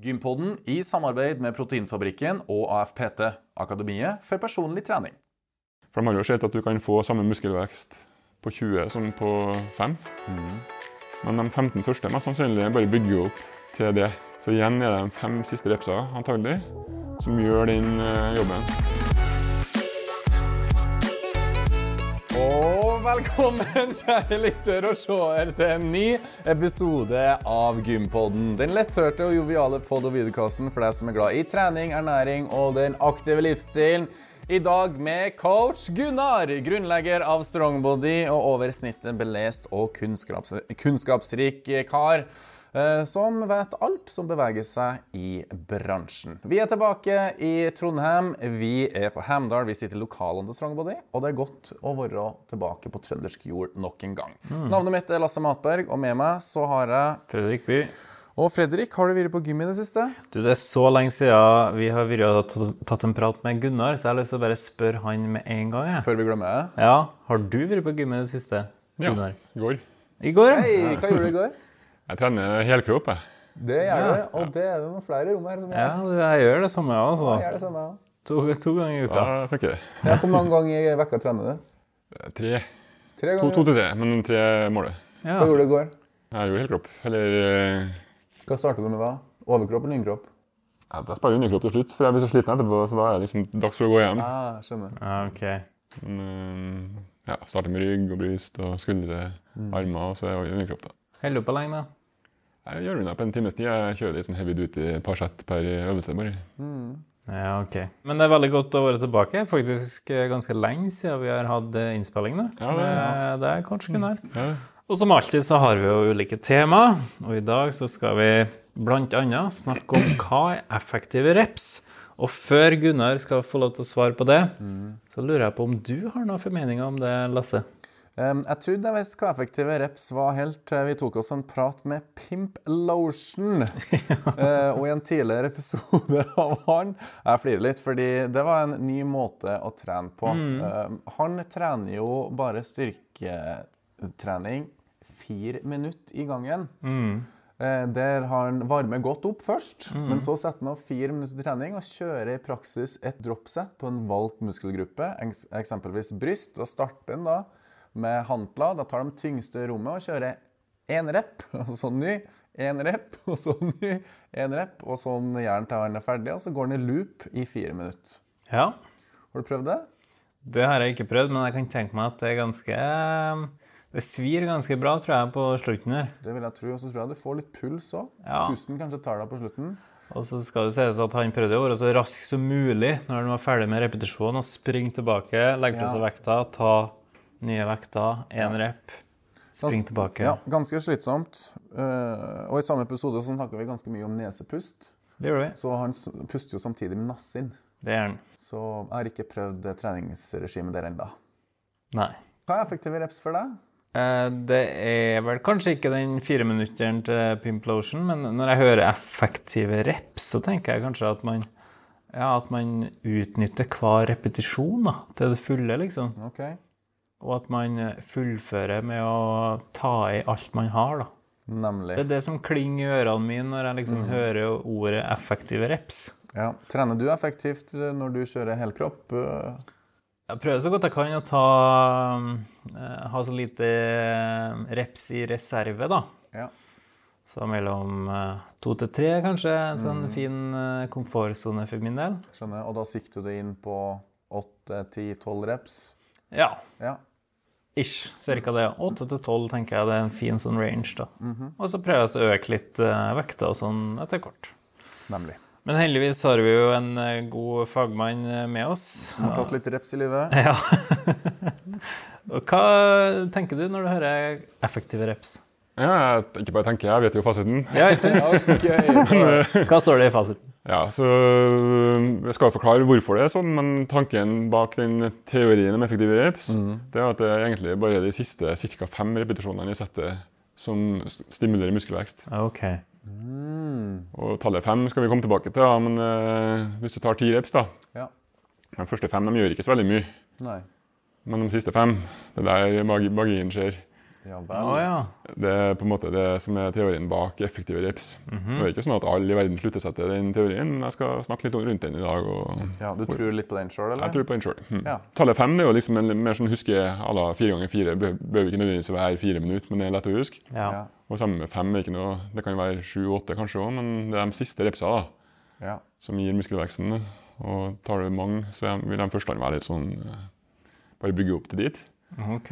Gympodden i samarbeid med Proteinfabrikken og AFPT, Akademiet for personlig trening. For de har jo sett at du kan få samme muskelvekst på 20 som på 5. Men de 15 første mest sannsynlig bare bygger opp til det. Så igjen er det de fem siste repsa antagelig som gjør den eh, jobben. Velkommen, kjære lytter og seer, til en ny episode av Gympodden. Den letthørte og joviale pod- og videokassen for deg som er glad i trening, ernæring og den aktive livsstilen. I dag med coach Gunnar, grunnlegger av Strongbody og over snittet belest og kunnskaps kunnskapsrik kar. Eh, Som vet alt som beveger seg i bransjen. Vi er tilbake i Trondheim. Vi er på Hamdal. Vi sitter i lokalene til Strongbody. Og det er godt å være tilbake på trøndersk jord nok en gang. Navnet mitt er Lasse Matberg, og med meg så har jeg Fredrik By. Og Fredrik, har du vært på gym i det siste? Du, det er så lenge siden vi har vært og tatt en prat med Gunnar, så jeg har lyst til å bare spørre han med en gang. Jeg. Før vi glemmer det. Ja, Har du vært på gym i det siste? Gunnar? Ja, i går. I går. Hei, hva gjorde du i går? Jeg trener helkropp, jeg. Det gjør Ja. du, og det er det noen flere rom her som Ja, gjør. Ja, jeg gjør det samme, jeg, Jeg gjør det samme. ja. To, to ganger i uka. Da funker det. Ja, hvor mange ganger i vekka trener du? Tre. Tre To, ganger? to til tre, men tre målet. Ja. Hva gjorde du i går? Jeg gjorde helkropp. Eller eh, Hva starter du med da? Overkropp eller innkropp? ja, Jeg sparer underkropp til slutt, for jeg blir så sliten etterpå. Så da er det liksom dags for å gå hjem. Ah, skjønner. Ja, ok. Men, eh, ja, Starter med rygg og bryst og skuldre, armer, og så er det underkropp. da. Holder du på lenge, da? Jeg gjør unna på en times tid. Jeg kjører litt sånn heavy duty par sett per øvelse. bare. Ja, ok. Men det er veldig godt å være tilbake. Faktisk eh, ganske lenge siden vi har hatt eh, innspilling nå. Ja, det- er kanskje coach Gunnar. Ja. Og som alltid så har vi jo ulike tema, og i dag så skal vi annet snakke om hva er effektive reps. Og før Gunnar skal få lov til å svare på det, så lurer jeg på om du har noen formeninger om det, Lasse? Jeg trodde jeg visste hva effektive reps var helt til vi tok oss en prat med Pimp Lotion. ja. og i en tidligere episode av han Jeg flirer litt, fordi det var en ny måte å trene på. Mm. han trener jo bare styrketrening fire minutter i gangen. Mm. Der har han varmer godt opp først, men så setter han av fire minutter til trening og kjører i praksis et dropset på en valgt muskelgruppe, eksempelvis bryst. Og starter han da med hantla. Da tar de tyngste rommet og kjører én rep, og så ny, én rep, og så ny, én rep. Og sånn han til han er ferdig, og så går den i loop i fire minutter. Ja. Har du prøvd det? Det har jeg ikke prøvd, men jeg kan tenke meg at det er ganske eh, Det svir ganske bra, tror jeg, på slutten her. Det vil jeg tro. Og så tror jeg du får litt puls òg. Ja. Pusten kanskje tar deg på slutten. Og så skal det sies at han prøvde å være så rask som mulig når han var ferdig med repetisjonen, springe tilbake, legge fra Ja. seg vekta, ta nye vekter, én rep, Spring tilbake. Ja, ganske slitsomt. Eh, og i samme episode så snakka vi ganske mye om nesepust. Det gjorde vi. Så han puster jo samtidig med nassen. Det gjør han. Så jeg har ikke prøvd treningsregimet der ennå. Nei. Hva er effektive reps for deg? Eh, Det er vel kanskje ikke den fireminutteren til Pimplotion, men når jeg hører effektive reps, så tenker jeg kanskje at man ja, at man utnytter hver repetisjon da, til det fulle, liksom. Ok. Og at man fullfører med å ta i alt man har, da. Nemlig. Det er det som klinger i ørene mine når jeg liksom hører ordet effektive reps. Ja. Trener du effektivt når du kjører helkropp? Eh, Jeg prøver så godt jeg kan å ta eh, Ha så lite eh, reps i reserve, da. Ja. Så mellom eh, to til tre, kanskje. En sånn fin eh, komfortsone for min del. Skjønner. Og da sikter du inn på 8-10-12 reps? Ja. Ja. Ish. Cirka det. Åtte til tolv tenker jeg det er en fin sånn range, da. Og så prøver jeg å øke litt uh, vekta og sånn etter hvert. Nemlig. Men heldigvis har vi jo en uh, god fagmann eh, med oss. Som har tatt litt reps i livet. Ja. og hva tenker du når du hører effektive reps? Ja, jeg ikke bare tenker, jeg vet jo fasiten. Ja, ikke sant? okay. Hva står det i fasiten? Ja, så øh, Jeg skal forklare hvorfor det er sånn, men tanken bak den teorien om effektive reps det er at det er egentlig bare de siste ca. fem repetisjonene i settet som stimulerer muskelvekst. OK. Og tallet fem skal vi komme tilbake til, ja, men uh, hvis du tar ti reps, da Ja. De første fem de gjør ikke så veldig mye, Nei. men de siste fem, det er der magi- magien skjer. Ja Å vel. ja. Det er på en måte det som er teorien bak effektive reps. Det er ikke sånn at alle i verden slutter seg til den teorien, jeg skal snakke litt rundt den i dag. og Ja, du tror litt på den sjøl, eller? Jeg tror på den sjøl. Mm. Ja. Tallet fem det er jo liksom en mer sånn huske à la fire ganger fire. Behøver ikke nødvendigvis være fire minutter, men det er lett å huske. Ja. Og sammen med fem er ikke noe, det kan være sju-åtte kanskje òg, men det er de siste repsa da, Ja. som gir muskelveksten. Og tar du mange, så vil de første være litt sånn eh, Bare bygge opp til dit. OK.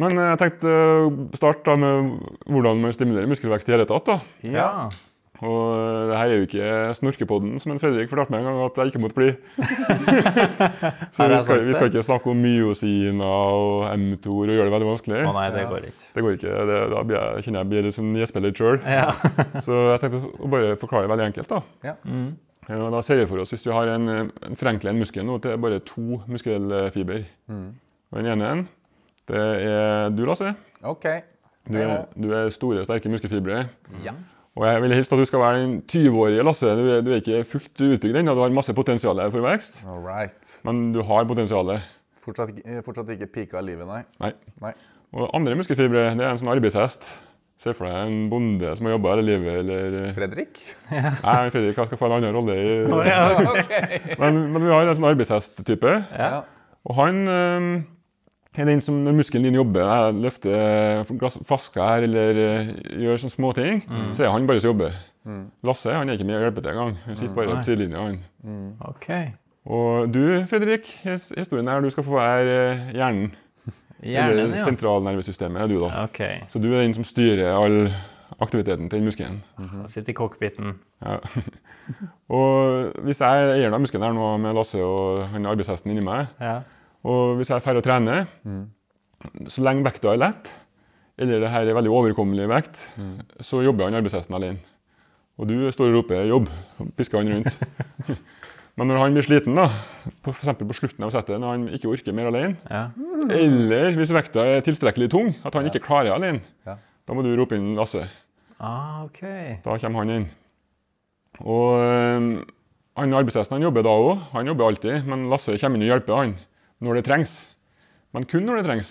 Men eh, jeg tenkte å starte da med hvordan man stimulerer muskelvekst i hele tatt. da. Ja. Og eh, det her er jo ikke snorkepodden som en Fredrik fortalte meg en gang at jeg ikke måtte bli. Så vi skal, vi skal ikke snakke om myosiner og mTOR og gjøre det veldig vanskelig. Å nei, det går ikke. Det går ikke. Det, da blir jeg, kjenner jeg blir litt sånn gjesper litt sjøl. Ja. Så jeg tenkte å bare forklare veldig enkelt. da. Ja. Mm. Ja, og da ser vi for oss, Hvis du har en, en forenkler en muskel nå til bare to muskelfiber Mm. Og Den ene det er du, Lasse. OK. Du er, du er store, sterke muskelfibre. Ja. Og jeg vil helst at du skal være den 20-årige Lasse. Du er, du er ikke fullt utbygd ennå. Du har masse potensial for vekst, All right. men du har potensialet. Fortsatt, fortsatt ikke pika livet, nei. Nei. Nei. Og andre muskelfibre det er en sånn arbeidshest. Se for deg en bonde som har jobba hele livet, eller Fredrik? Nei, Fredrik jeg skal få en annen rolle i oh, ja. OK. men, men vi har en sånn arbeidshest-type. Ja. Og han eh, er den som når muskelen din jobber, jeg løfter glass- flasker her eller eh, gjør sånne småting, så er han bare som jobber. Lasse han er ikke med og hjelper til engang. Han sitter bare Nei. på sidelinja. han. OK. Og du, Fredrik, historien er du skal få være eh, hjernen. Hjernen, eller ja. sentralnervesystemet er du, da. OK. Så du er den som styrer all aktiviteten til den muskelen. Sitter i cockpiten. Ja. og hvis jeg er eieren av muskelen her nå med Lasse og han arbeidshesten inni meg, Ja. Og hvis jeg er ferdig å trene, så lenge vekta er lett, eller det her er veldig overkommelig vekt, så jobber han arbeidshesten alene. Og du står og roper 'jobb' og pisker han rundt. Men når han blir sliten, da, f.eks. på slutten av settet, når han ikke orker mer alene, ja. eller hvis vekta er tilstrekkelig tung, at han ikke klarer alene, Ja. da må du rope inn Lasse. Ah, okay. Da kommer han inn. Og øh, han arbeidshesten han jobber da òg. Han jobber alltid, men Lasse kommer inn og hjelper han når det trengs. Men kun når det trengs.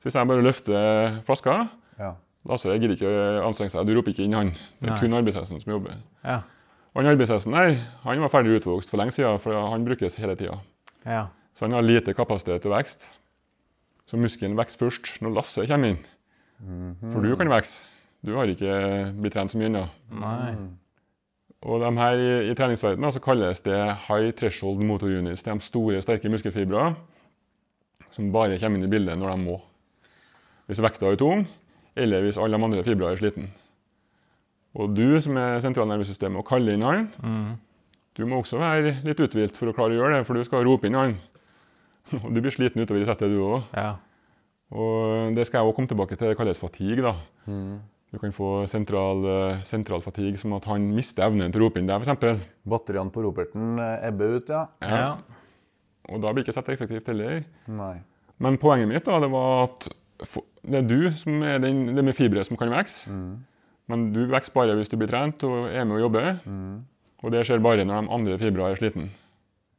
Så hvis jeg bare løfter flaska Ja. Lasse gidder ikke å anstrenge seg. Du roper ikke inn han. Det er Nei. kun arbeidshesten som jobber. Ja. Han arbeidshesten der, han var ferdig utvokst for lenge siden, for han brukes hele tida. Ja. Så han har lite kapasitet til vekst. Så muskelen vokser først når Lasse kommer inn. For du kan vokse. Du har ikke blitt trent så mye ennå. Og de her i, i treningsverdenen så kalles det high threshold motor units. De store, sterke muskelfibre som bare kommer inn i bildet når de må. Hvis vekta er tung, eller hvis alle de andre fibrene er sliten. Og du som er sentralnervesystemet og kaller inn han, Mm. du må også være litt uthvilt for å klare å gjøre det, for du skal rope inn han. Og du blir sliten utover i settet, du òg. Ja. Og det skal jeg også komme tilbake til. Det kalles fatigue. da. Mm. Du kan få sentral, eh, sentral fatigue, som at han mister evnen til å rope inn deg, f.eks. Batteriene på roperten eh, ebber ut, ja? ja. Og da blir ikke sett effektivt heller. Nei. Men poenget mitt da, det var at det er du som er den, det med fibre som kan vokse. Men du vokser bare hvis du blir trent og er med og jobber. Og det skjer bare når de andre fibrene er sliten.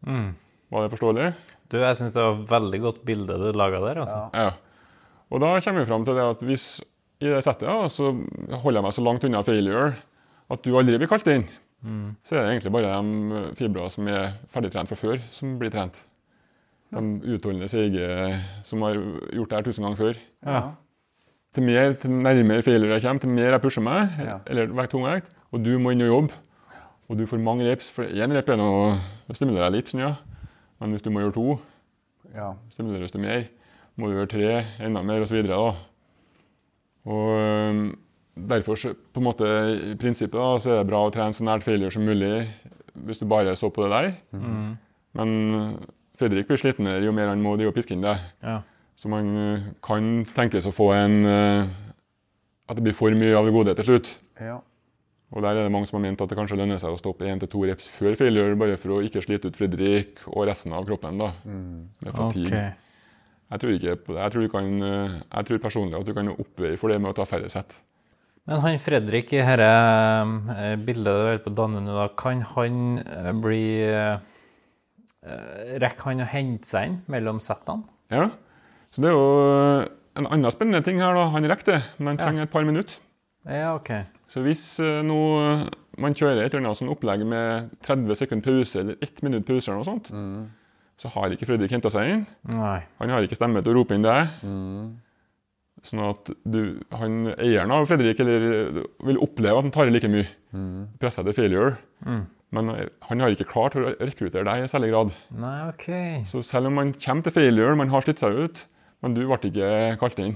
Mm. Var det forståelig? Du, jeg syns det var et veldig godt bilde du laga der, altså. Ja. Ja. Og da kommer vi fram til det at hvis i det settet ja, så holder jeg meg så langt unna failure at du aldri blir kalt inn, så er det egentlig bare de fibrene som er ferdigtrent fra før, som blir trent. De utholdende seige som har gjort det her tusen ganger før. Ja. Til mer, til nærmere failure jeg kommer, til mer jeg pusher meg, Ja. eller vekt tungvekt, og du må inn og jobbe, og du får mange reps, for én rep er noe, det stimulerer deg litt, sånn, ja. men hvis du må gjøre to, ja. stimuleres du mer, må du gjøre tre, enda mer, da. Og derfor, på en måte, i prinsippet da, så er det bra å trene så nært failure som mulig, hvis du bare så på det der. Mm. Men Fredrik blir slitnere jo mer han må drive og piske inn det. Ja. Så man øh, kan tenkes å få en øh, At det blir for mye av det gode til slutt. ja. Og der er det mange som har ment at det kanskje lønner seg å stoppe én til to reps før failure, bare for å ikke slite ut Fredrik og resten av kroppen. da, med fatigue. Okay. Jeg tror ikke på det. Jeg tror, du kan, øh, jeg tror personlig at du kan oppveie for det med å ta færre sett. Men han Fredrik i dette eh, bildet du holder på å danne nå, kan han eh, bli eh, eh, Rekker han å hente seg inn mellom settene? Ja, så det er jo en annen spennende ting her, da. Han rekker det, men han Ja. trenger et par minutter. Ja, OK. Så hvis eh, nå man kjører et eller annet sånn opplegg med 30 sekunder pause eller 1 minutt pause, eller noe sånt, så har ikke Fredrik henta seg inn. Nei. Han har ikke stemme til å rope inn deg. Sånn at du, han, eieren av Fredrik eller, vil oppleve at han tar i like mye. Presser til failure. Mm. Men eh, han har ikke klart å rekruttere deg i særlig grad. Nei, OK. Så selv om man kommer til failure, man har slitt seg ut, men du ble ikke kalt inn.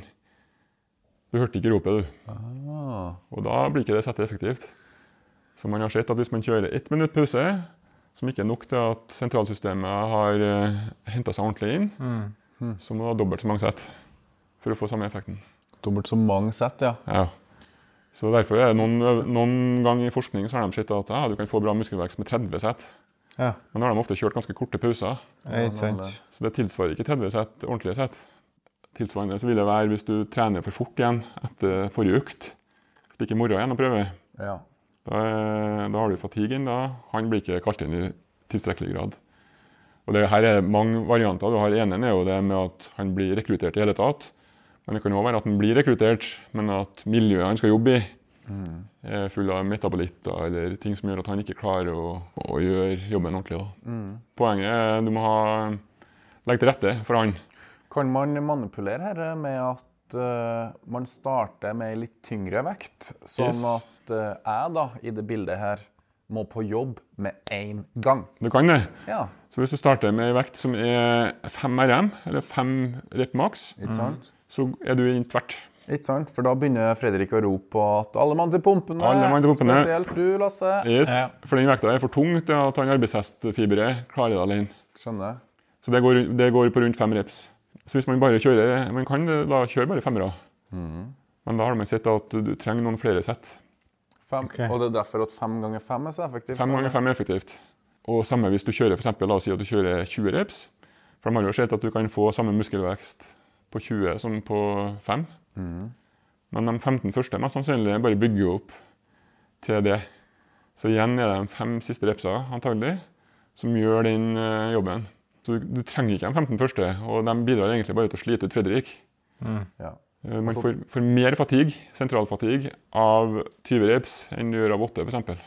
Du hørte ikke ropet, du. Ah. Og da blir ikke det settet effektivt. Så man har sett at hvis man kjører ett minutt pause, som ikke er nok til at sentralsystemet har uh, henta seg ordentlig inn, Mm. så må du ha dobbelt så mange sett for å få samme effekten. Dobbelt så mange sett, ja. Ja. Så derfor er det noen, noen ganger i forskning så har de sett at ja, du kan få bra muskelvekst med 30 sett. Ja. Men da har de ofte kjørt ganske korte pauser. Ja. Så det tilsvarer ikke 30 sett, ordentlige sett. Tilsvarende så vil det være hvis du trener for fort igjen etter forrige økt. Stikker i morgen igjen og prøver. ja. Da, er- da har du fatigue inn. Da. Han blir ikke kalt inn i tilstrekkelig grad. Og det her er mange varianter. Du har ene er jo det med at han blir rekruttert i hele tatt. Men det kan òg være at han blir rekruttert, men at miljøet han skal jobbe i, er full av metabolitter eller ting som gjør at han ikke klarer å, å gjøre jobben ordentlig. Da. Poenget er du må ha, legge til rette for han. Kan man manipulere her med at uh, man starter med litt tyngre vekt, sånn Yes. at uh, jeg da, i det bildet her, må på jobb med én gang? Du kan det. Ja, Så hvis du starter med en vekt som er 5 RM, eller 5 rep maks, sant? Så er du inn tvert. Ikke sant? For da begynner Fredrik å rope på at alle mann til pumpene, Alle mann til pumpene. spesielt du, Lasse. Yes. Ja. For den vekta er for tung til at han arbeidshestfiberet klarer det alene. Skjønner. Så det går, det går på rundt fem reps. Så hvis man bare kjører Man kan da kjøre bare femmere. Men da har man sett at du trenger noen flere sett. Fem. Okay. Og det er derfor at fem ganger fem er så effektivt. Fem ganger fem er effektivt. Og samme hvis du kjører for eksempel, la oss si at du kjører 20 reps. For de har jo sett at du kan få samme muskelvekst på 20 som på 5. Men de 15 første mest sannsynlig bare bygger opp til det. Så igjen er det de fem siste repsa antagelig som gjør den eh, jobben. Så du, du trenger ikke de 15 første, og de bidrar egentlig bare til å slite ut Fredrik. Ja. Eh, Man Altså- får, får mer fatigue, sentralfatigue, av 20 reps enn du gjør av 8 f.eks.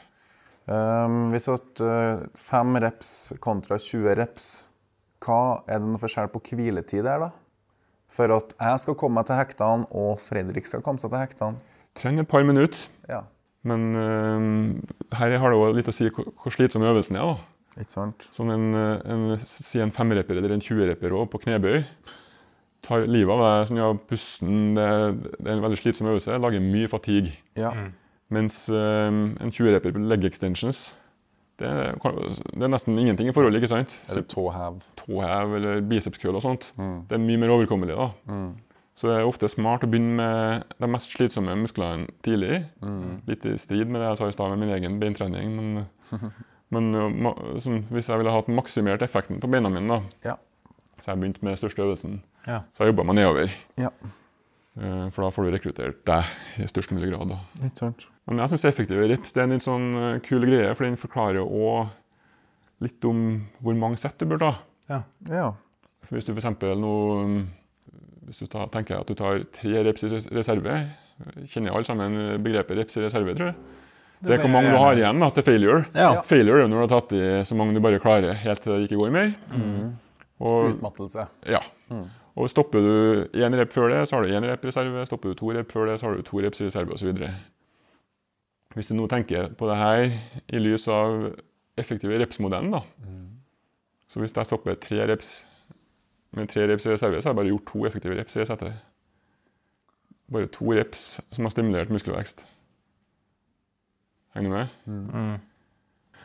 Um, hvis at eh, fem reps kontra 20 reps, hva er det noe forskjell på hviletid der, da? For at jeg skal komme meg til hektene, og Fredrik skal komme seg til hektene. Trenger et par minutter, Ja, men uh, her har det jo litt å si hvor, hvor slitsom øvelsen er. da. ikke sant? Som en, eh, en, si en femreper eller en 20-repper på knebøy. Tar livet av deg, sånn, ja, pusten det, det er en veldig slitsom øvelse. Lager mye fatigue. Ja. Mens uh, en 20-repper på leg extensions det det er nesten ingenting i forholdet. ikke sant? Eller tåhev. Tåhev eller bicepskøl og sånt. Mm. Det er mye mer overkommelig. da. Så det er ofte smart å begynne med de mest slitsomme musklene tidlig. Mm. Litt i strid med det jeg sa i stad med min egen beintrening. Men, men som, sånn, hvis jeg ville hatt maksimert effekten på beina mine, da, Ja. så jeg begynt med den største øvelsen. Ja. Så jeg jobba meg nedover. Ja. Eh, For da får du rekruttert deg i størst mulig grad. da. Men jeg syns effektive rips det er en litt sånn eh, kul greie, for den forklarer òg litt om hvor mange sett du bør ta. Ja. Ja. For Hvis du f.eks. nå mm, hvis du tar, tenker at du tar tre reps i reserve Kjenner alle sammen begrepet reps i reserve, tror jeg? Det er hvor mange du har igjen da, til failure. Ja. Failure er når du har tatt i så mange du bare klarer helt til det ikke går mer. Og, Utmattelse. ja. Og stopper du én rep før det, så har du én rep reserve. Stopper du to rep før det, så har du to reps i reserve osv. Hvis du nå tenker på det her i lys av effektive reps-modellen, da. Så hvis jeg stopper tre reps med tre reps i reserve, så har jeg bare gjort to effektive reps i det settet. Bare to reps som har stimulert muskelvekst. Henger du med? Mm.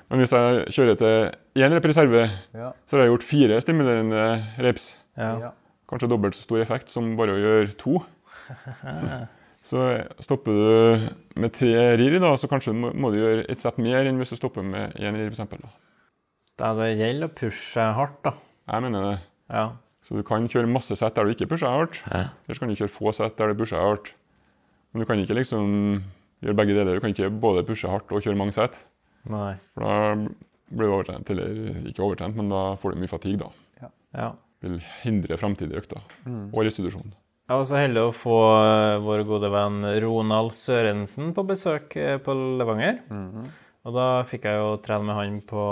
Men hvis jeg kjører til én rep i reserve, Ja. så har jeg gjort fire stimulerende reps. Ja. Ja. Kanskje dobbelt så stor effekt som bare å gjøre to. Så stopper du med tre rir, da, så kanskje må, må du gjøre et sett mer enn hvis du stopper med én rir. f.eks. da. Det gjelder å pushe hardt, da. Jeg mener det. Ja. Så du kan kjøre masse sett der du ikke pusher hardt. Ja. Eller så kan du kjøre få sett der du pusher hardt. Men du kan ikke liksom gjøre begge deler. Du kan ikke både pushe hardt og kjøre mange sett. Nei. For da blir du overtrent. Eller ikke overtrent, men da får du mye fatigue. da. Ja. Vil hindre framtidige økter og restitusjon. Jeg var så heldig å få eh, vår gode venn Ronald Sørensen på besøk eh, på Levanger. Og da fikk jeg jo trene med han på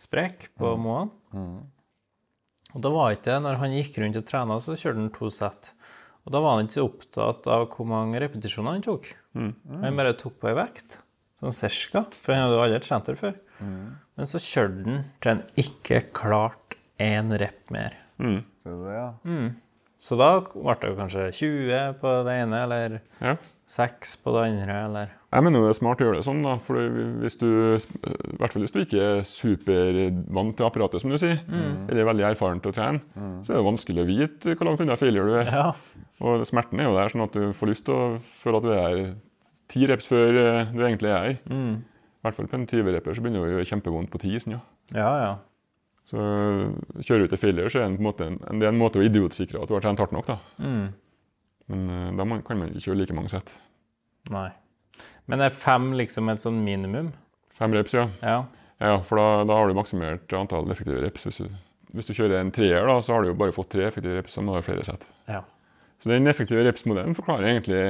sprek på Moan. Og da var ikke det, når han gikk rundt og trena, så kjørte han to sett. Og da var han ikke så opptatt av hvor mange repetisjoner han tok. Han bare tok på ei vekt, sånn cirka, for han hadde jo aldri trent der før. Men så kjørte han til han ikke klarte én rep mer. Mm. Så, ja? Så da ble det kanskje 20 på det ene, eller Ja. 6 på det andre, eller Jeg mener det er smart å gjøre det sånn, da. For hvis du, i hvert fall hvis du ikke er supervant til apparatet, som du sier, eller er veldig erfaren til å trene, så er det vanskelig å vite hvor langt unna failure du er. Ja. Og smerten er jo der, sånn at du får lyst til å føle at du er her ti reps før eh, du egentlig er her. I hvert fall på en 20-reper så begynner det å gjøre kjempevondt på 10. Sånn, ja. Ja, ja. Så kjører du til failure, så er det en, måte en, det er en måte å idiotsikre at du har trent hardt nok. da. Mm. Men eh, da man, kan man ikke kjøre like mange sett. Nei. Men er fem liksom et sånn minimum? Fem reps, ja. Ja. Ja, for da, da har du maksimert antall effektive reps. Hvis du, hvis du kjører en treer, da, så har du jo bare fått tre effektive reps, så har du flere sett. Ja. Så den effektive reps-modellen forklarer egentlig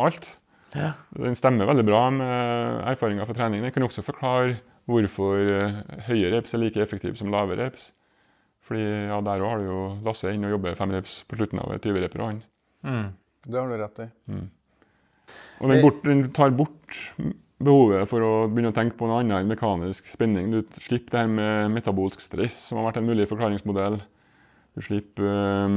alt. Ja. Den stemmer veldig bra med erfaringer fra trening. Den kan også forklare hvorfor eh, høye reps er like effektive som lave reps. Fordi ja, der òg har du jo Lasse inn og jobber fem reps på slutten av 20-reper. og han. Mm. Det har du rett i. Og den, bort, den tar bort behovet for å begynne å tenke på noe annet enn mekanisk spenning. Du slipper det her med metabolsk stress, som har vært en mulig forklaringsmodell. Du slipper øh,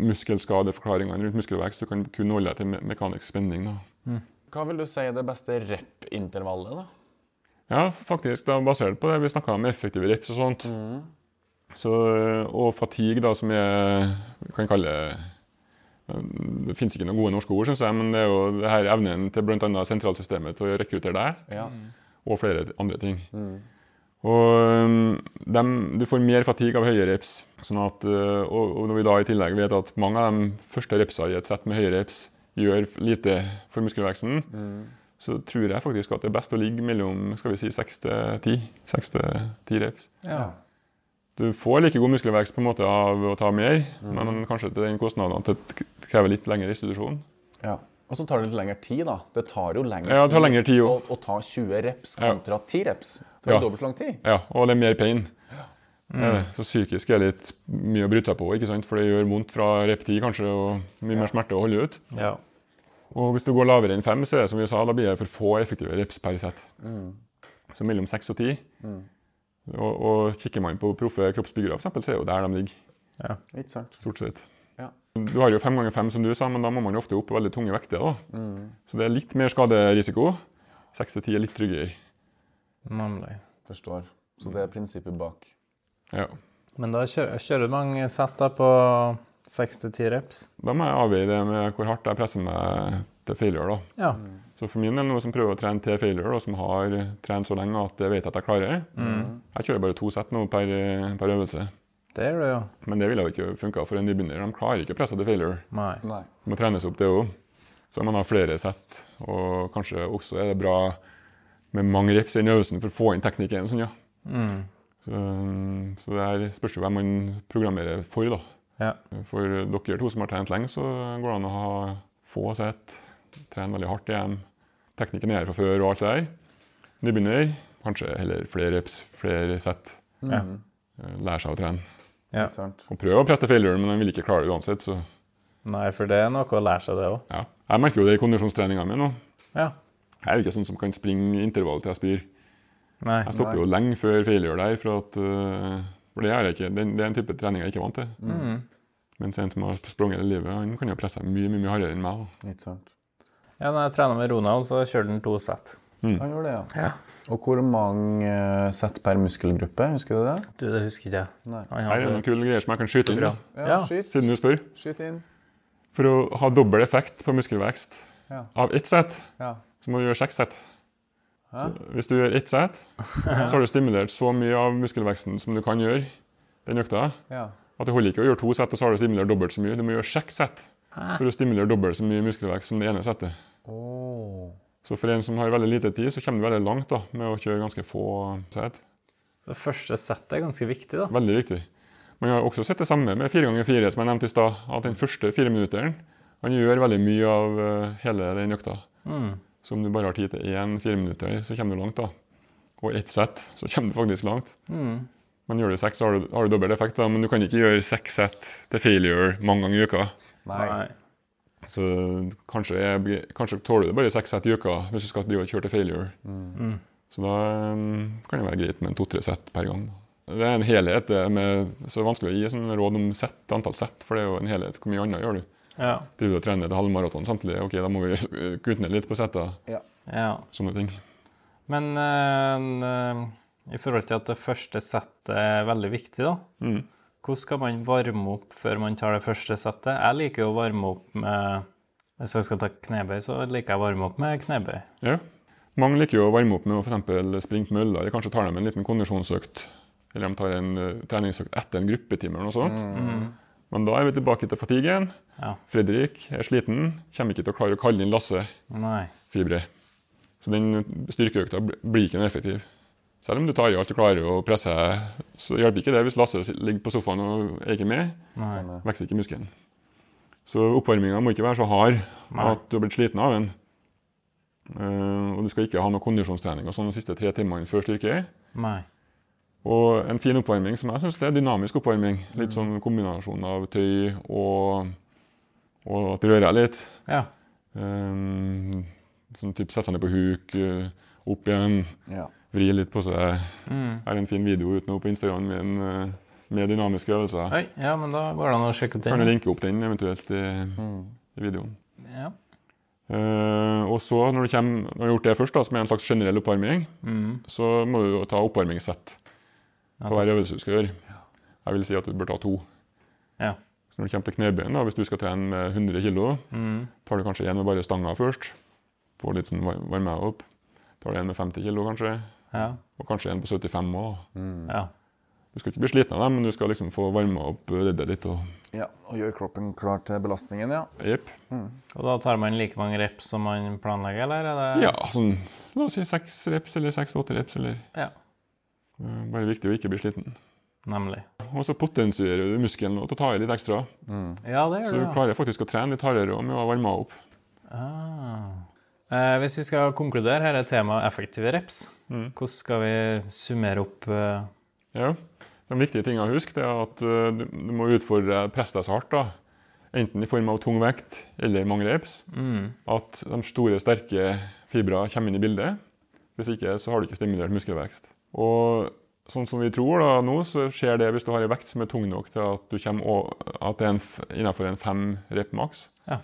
muskelskadeforklaringene rundt muskelvekst. Du kan kun holde deg til me mekanisk spenning. Da. Hva vil du si er det beste rep-intervallet, da? Ja, faktisk, da, basert på det vi snakka om effektive reps og sånt. Så, øh, og fatigue, da, som jeg kan kalle det Det fins ikke noen gode norske ord, synes jeg, men det er jo det her evnen til bl.a. sentralsystemet til å rekruttere deg. Ja. og flere andre ting. Og de, Du får mer fatigue av høye reps. Sånn at, og, og når vi da i tillegg vet at mange av de første repsa i et sett med høye reps gjør lite for muskelveksten, så tror jeg faktisk at det er best å ligge mellom skal vi si, 6 til 10. 6 til 10 reps. Ja. Du får like god muskelvekst på en måte av å ta mer, men kanskje til den kostnaden at det krever litt lengre restitusjon. ja. Og så tar det litt lengre tid, da. Det tar jo lengre Ja, det tar lengre tid å, å ta 20 reps Ja. kontra 10 reps. Så det Ja. er dobbelt så lang tid. Ja, og det er mer pain. Er. Så psykisk er det litt mye å bryte seg på, ikke sant? for det gjør vondt fra rep 10 kanskje, og mye mer smerte å holde ut. ja. Og hvis du går lavere enn 5, så er det som vi sa, da blir det for få effektive reps per sett. Så mellom 6 og 10. Og, og kikker man på proffe kroppsbyggere, eksempel, så er jo der de ligger, Ja. Litt sant? stort sett. Ja. Du har jo 5 ganger 5 som du sa, men da må man jo ofte opp på veldig tunge vekter. da. Så det er litt mer skaderisiko. 6 til 10 er litt tryggere. Nemlig. Forstår. Så det er prinsippet bak. Ja. Men da kjører, kjører mange sett da til 6-10 reps? Da må jeg avveie det med hvor hardt jeg presser meg til failure. da. Ja. Så for min del, noen som prøver å trene til failure, og som har trent så lenge at jeg vet at jeg klarer Jeg kjører bare to sett nå per, per øvelse. Det gjør du jo. Men det ville jo ikke funka for en nybegynner. De klarer ikke å presse til failure. Nei. Nei. Det må trenes opp, det òg. Så man har flere sett, og kanskje også er det bra med mange reps i den øvelsen for å få inn teknikken. Sånn, ja. Mm. så, så det her spørs jo hvem man programmerer for. da. Ja. For dere to som har trent lenge, så går det an å ha få sett, trene veldig hardt igjen. Teknikken er her fra før og alt det der. Nybegynner, kanskje heller flere reps, flere sett. Ja. Eh, Lære seg å trene. Ja. Og prøve å presse til men de vil ikke klare det uansett. Så Nei, for det er noe å lære seg, det òg. ja. Jeg merker jo det i kondisjonstreninga mi nå. Ja. Jeg er jo ikke sånn som kan springe intervall til jeg spyr. Nei. Jeg stopper jo lenge før failure der, for, at, uh, for det, er jeg ikke, det, det er en type trening jeg ikke er vant til. Mm. Mens en som har sprunget hele livet, han kan jo presse mye mye, mye hardere enn meg. Litt Ikke sant? Ja, når jeg trener med Ronald, så kjørte han to sett. Han gjorde det, ja. Ja. Og hvor mange eh, sett per muskelgruppe? Husker du det? Du, det husker ikke jeg. Nei. Her er det noen kule greier som jeg kan skyte inn. Ja. Ja, skyt. Siden du spør. Skyt inn. For å ha dobbel effekt på muskelvekst Ja. av ett sett, Ja. så må du gjøre seks sett. Så hvis du gjør ett sett, så har du stimulert så mye av muskelveksten som du kan gjøre den økta, ja. At det holder ikke å gjøre to sett, og så har du stimulert dobbelt så mye. Du må gjøre seks sett for å stimulere dobbelt så mye muskelvekst som det ene settet. Åh. Så for en som har veldig lite tid, så kommer du veldig langt da, med å kjøre ganske få sett. Det første settet er ganske viktig, da. Veldig viktig. Man har også sett det samme med fire ganger fire, som jeg nevnte i stad. At den første fireminutteren han gjør veldig mye av eh, hele den økta. Mm. Så om du bare har tid til én fireminutter, så kommer du langt. da. Og ett sett, så kommer du faktisk langt. Mm. Men gjør du seks, så har du, har du dobbel effekt. da, Men du kan ikke gjøre seks sett til failure mange ganger i uka. Nei. Så kanskje, jeg, kanskje tåler du bare seks sett i uka hvis du skal drive og kjøre til failure. Mm. Så da um, kan det være greit med to-tre sett per gang. Det er en helhet. det er med, så vanskelig å gi sånn råd om sett, antall sett, for det er jo en helhet. Hvor mye annet gjør du? Ja. Driver du og trener et halvmaraton samtidig? Ok, da må vi kutte ned litt på setta. ja. Sånne ting. Men øh, n- i forhold til at det første settet er veldig viktig, da. Mm. Hvordan skal man varme opp før man tar det første settet? Jeg liker jo å varme opp med Hvis jeg skal ta knebøy, så liker jeg å varme opp med knebøy. Ja. Mange liker jo å varme opp med å for eksempel springe på mølla, eller kanskje tar de en liten kondisjonsøkt. Eller de tar en eh, treningsøkt etter en gruppetime eller noe sånt. Men da er vi tilbake til fatiguen. Ja. Fredrik er sliten, kommer ikke til å klare å kalle inn Lasse Nei. fibre. Så den styrkeøkta blir ikke noe effektiv. Selv om du tar i alt du klarer å presse, så hjelper ikke det hvis Lasse ligger på sofaen og er ikke med. Nei. Vokser ikke muskelen. Så oppvarminga må ikke være så hard Nei. at du har blitt sliten av den. Uh, og du skal ikke ha noe kondisjonstrening og sånn de siste tre timene før styrke. Nei. Og en fin oppvarming som jeg syns er dynamisk oppvarming. Litt sånn kombinasjon av tøy og, og at det rører litt. Ja. Um, sånn type Sette seg ned på huk, eh, opp igjen, Ja. Vri litt på seg. Mm. Er en fin video ute nå på Instagram med, en, eh, med dynamiske øvelser. Oi, ja, men da går det an å sjekke ut Kan du den. linke opp den eventuelt i, Mm. i videoen. Ja. Uh, og så, når du, kommer, når du har gjort det først, da, som er en slags generell oppvarming, Mm. så må du ta oppvarmingssett Ja, på hver øvelse du skal gjøre. Jeg vil si at du bør ta to. Ja. Så når du kommer til knebøyen, hvis du skal trene med 100 kg, Mm. tar du kanskje en med bare stanga først. Får litt sånn var- varme opp. Tar du en med 50 kg, kanskje. Ja. Og kanskje en på 75 òg. ja. Du skal ikke bli sliten av dem, men du skal liksom få varma opp leddet litt. og ja. Og gjøre kroppen klar til belastningen, ja. Jepp. Og da tar man like mange reps som man planlegger, eller er det Ja, sånn la oss si seks reps eller seks-åtte reps. eller Ja. Bare viktig å ikke bli sliten. Nemlig. Og så potensierer du muskelen og til å ta i litt ekstra. Ja, det gjør du du. ja. klarer faktisk å trene litt hardere med å varme opp. Ah. Eh, hvis vi skal konkludere, her er temaet effektive reps. Mm. Hvordan skal vi summere opp uh... Ja. De viktige tingene å huske er at uh, du, må utfordre så hardt. da. Enten i form av tung vekt eller mange reps. mm. At de store, sterke fibra kommer inn i bildet. Hvis ikke så har du ikke stimulert muskelvekst. Og sånn som vi tror da, nå, så skjer det hvis du har en vekt som er tung nok til at du at det er en, innenfor en fem rep maks. Ja.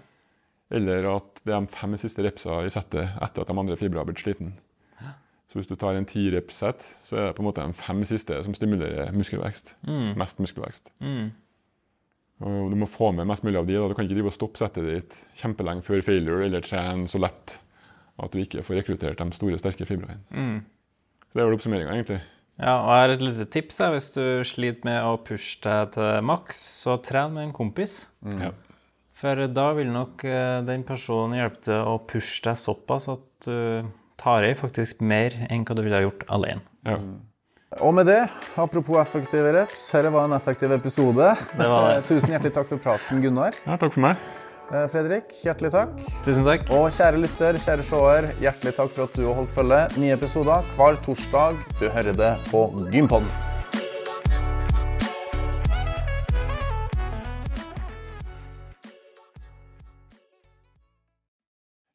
Eller at det er de fem siste repsa i settet etter at de andre fibra har blitt sliten. Så hvis du tar en ti rep-sett, så er det på en måte de fem siste som stimulerer muskelvekst. Mm. Mest muskelvekst. Mm. Og du må få med mest mulig av de. Da. Du kan ikke drive og stoppe settet ditt kjempelenge før failure, eller trene så lett at du ikke får rekruttert de store, sterke fibrene. Mm. Så det er vel oppsummeringa, egentlig. Ja, og jeg har et lite tips. her. Hvis du sliter med å pushe deg til maks, så tren med en kompis. Ja. For da vil nok eh, den personen hjelpe til å pushe deg såpass at du tar i faktisk mer enn hva du ville ha gjort alene. Ja. Og med det, apropos effektive reps, dette var en effektiv episode. Det var det. Tusen hjertelig takk for praten, Gunnar. ja, takk for meg. Eh, Fredrik, hjertelig takk. Tusen takk. Og kjære lytter, kjære seer, hjertelig takk for at du har holdt følge. Nye episoder hver torsdag. Du hører det på Gympodden.